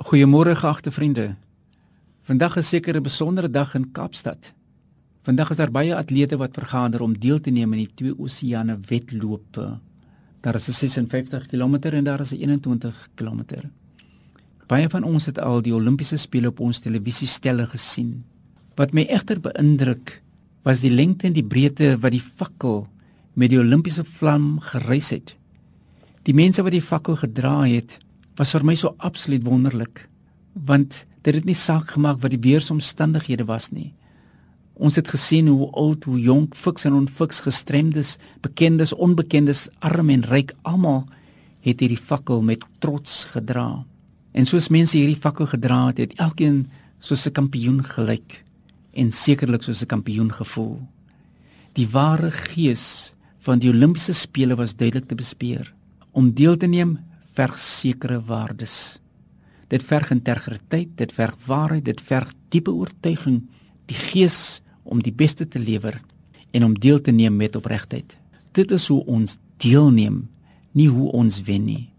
Goeiemôre geagte vriende. Vandag is seker 'n besondere dag in Kaapstad. Vandag is daar baie atlete wat vergader om deel te neem in die twee oseane wedloop. Daar is 'n 56 km en daar is 'n 21 km. Baie van ons het al die Olimpiese spele op ons televisiestelle gesien. Wat my egter beïndruk, was die lengte en die breedte wat die fakkel met die Olimpiese vlam gereis het. Die mense wat die fakkel gedra het, was vir my so absoluut wonderlik want dit het nie saak gemaak wat die weeromstandighede was nie. Ons het gesien hoe oud, hoe jonk, fiks en onfiks gestremdes, bekendes, onbekendes, arm en ryk almal het hierdie fakkel met trots gedra. En soos mense hierdie fakkel gedra het, het elkeen soos 'n kampioen gelyk en sekerlik soos 'n kampioen gevoel. Die ware gees van die Olimpiese spele was duidelik te bespeer. Om deel te neem verg sekere waardes. Dit verg integriteit, dit verg waarheid, dit verg diepe oortuiging, die gees om die beste te lewer en om deel te neem met opregtheid. Dit is hoe ons deelneem, nie hoe ons wen nie.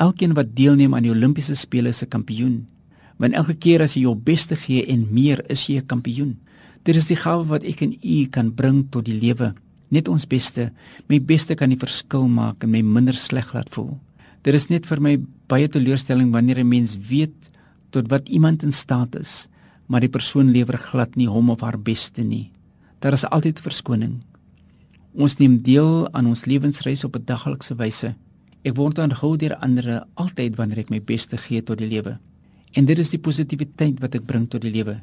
Elkeen wat deelneem aan die Olimpiese spele is 'n kampioen. Want elke keer as jy jou beste gee en meer, is jy 'n kampioen. Dit is die gawe wat ek en u kan bring tot die lewe. Net ons beste, my beste kan die verskil maak en my minder sleg laat voel. Dit is net vir my baie teleurstelling wanneer 'n mens weet tot wat iemand in staat is, maar die persoon lewer glad nie hom of haar beste nie. Daar is altyd verskoning. Ons neem deel aan ons lewensreis op 'n daglikse wyse. Ek word aangehou deur ander altyd wanneer ek my beste gee tot die lewe. En dit is die positiwiteit wat ek bring tot die lewe.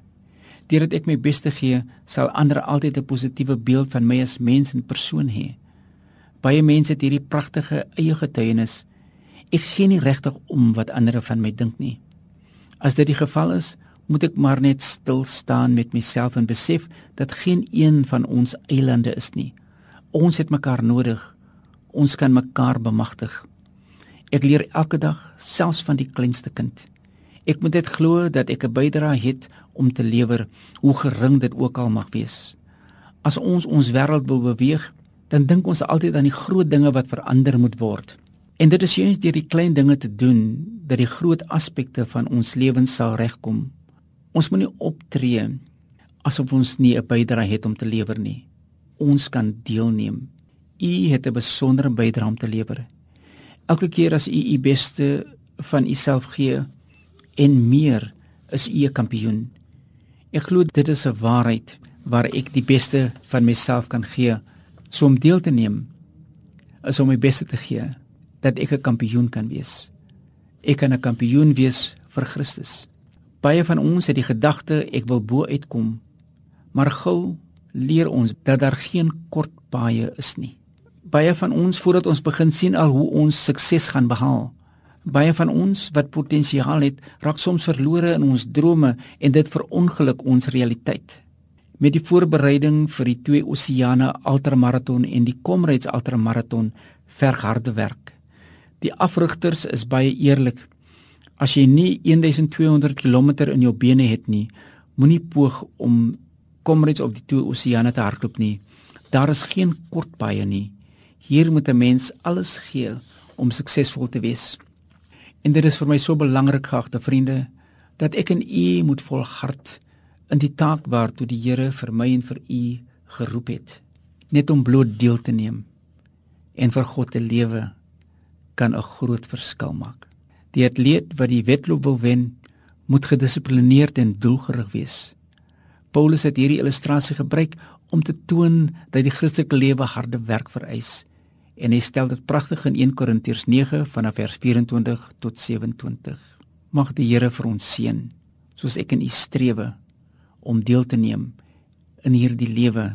Deurdat ek my beste gee, sal ander altyd 'n positiewe beeld van my as mens en persoon hê. Baie mense het hierdie pragtige eie getuienis Ek gee nie regtig om wat ander van my dink nie. As dit die geval is, moet ek maar net stil staan met myself en besef dat geen een van ons eilande is nie. Ons het mekaar nodig. Ons kan mekaar bemagtig. Ek leer elke dag, selfs van die kleinste kind. Ek moet dit glo dat ek 'n bydrae het om te lewer, hoe gering dit ook al mag wees. As ons ons wêreld wil beweeg, dan dink ons altyd aan die groot dinge wat verander moet word. En dit is juist deur die klein dinge te doen dat die groot aspekte van ons lewens sal regkom. Ons moenie optree asof ons nie 'n bydrae het om te lewer nie. Ons kan deelneem. U het 'n besondere bydrae om te lewer. Elke keer as u u beste van u self gee en meer, is u 'n kampioen. Ek glo dit is 'n waarheid waar ek die beste van myself kan gee. So om deel te neem is om my beste te gee dat ek 'n kampioen kan wees. Ek kan 'n kampioen wees vir Christus. Baie van ons het die gedagte ek wil bo uitkom, maar gou leer ons dat daar geen kort paaie is nie. Baie van ons voordat ons begin sien al hoe ons sukses gaan behaal. Baie van ons wat potensiaal het, raak soms verlore in ons drome en dit verongeluk ons realiteit. Met die voorbereiding vir die twee oseane ultramaraton en die Comrades ultramaraton verg harde werk. Die afrigters is baie eerlik. As jy nie 1200 km in jou bene het nie, moenie poog om komrades op die twee oseane te hardloop nie. Daar is geen kort paaie nie. Hier moet 'n mens alles gee om suksesvol te wees. En dit is vir my so belangrik, geagte vriende, dat ek en u moet volhard in die taak waartoe die Here vir my en vir u geroep het, net om bloot deel te neem en vir God te lewe kan 'n groot verskil maak. Die atleet wat die wedloop wil wen, moet gedissiplineerd en doelgerig wees. Paulus het hierdie illustrasie gebruik om te toon dat die Christelike lewe harde werk vereis en hy stel dit pragtig in 1 Korintiërs 9 vanaf vers 24 tot 27. Mag die Here vir ons seën soos ek in u strewe om deel te neem in hierdie lewe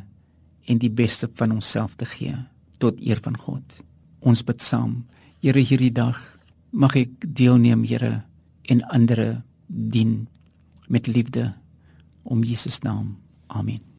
en die beste van onsself te gee tot eer van God. Ons bid saam. Here hierdie dag mag ek deelneem Here en ander dien met liefde om Jesus naam. Amen.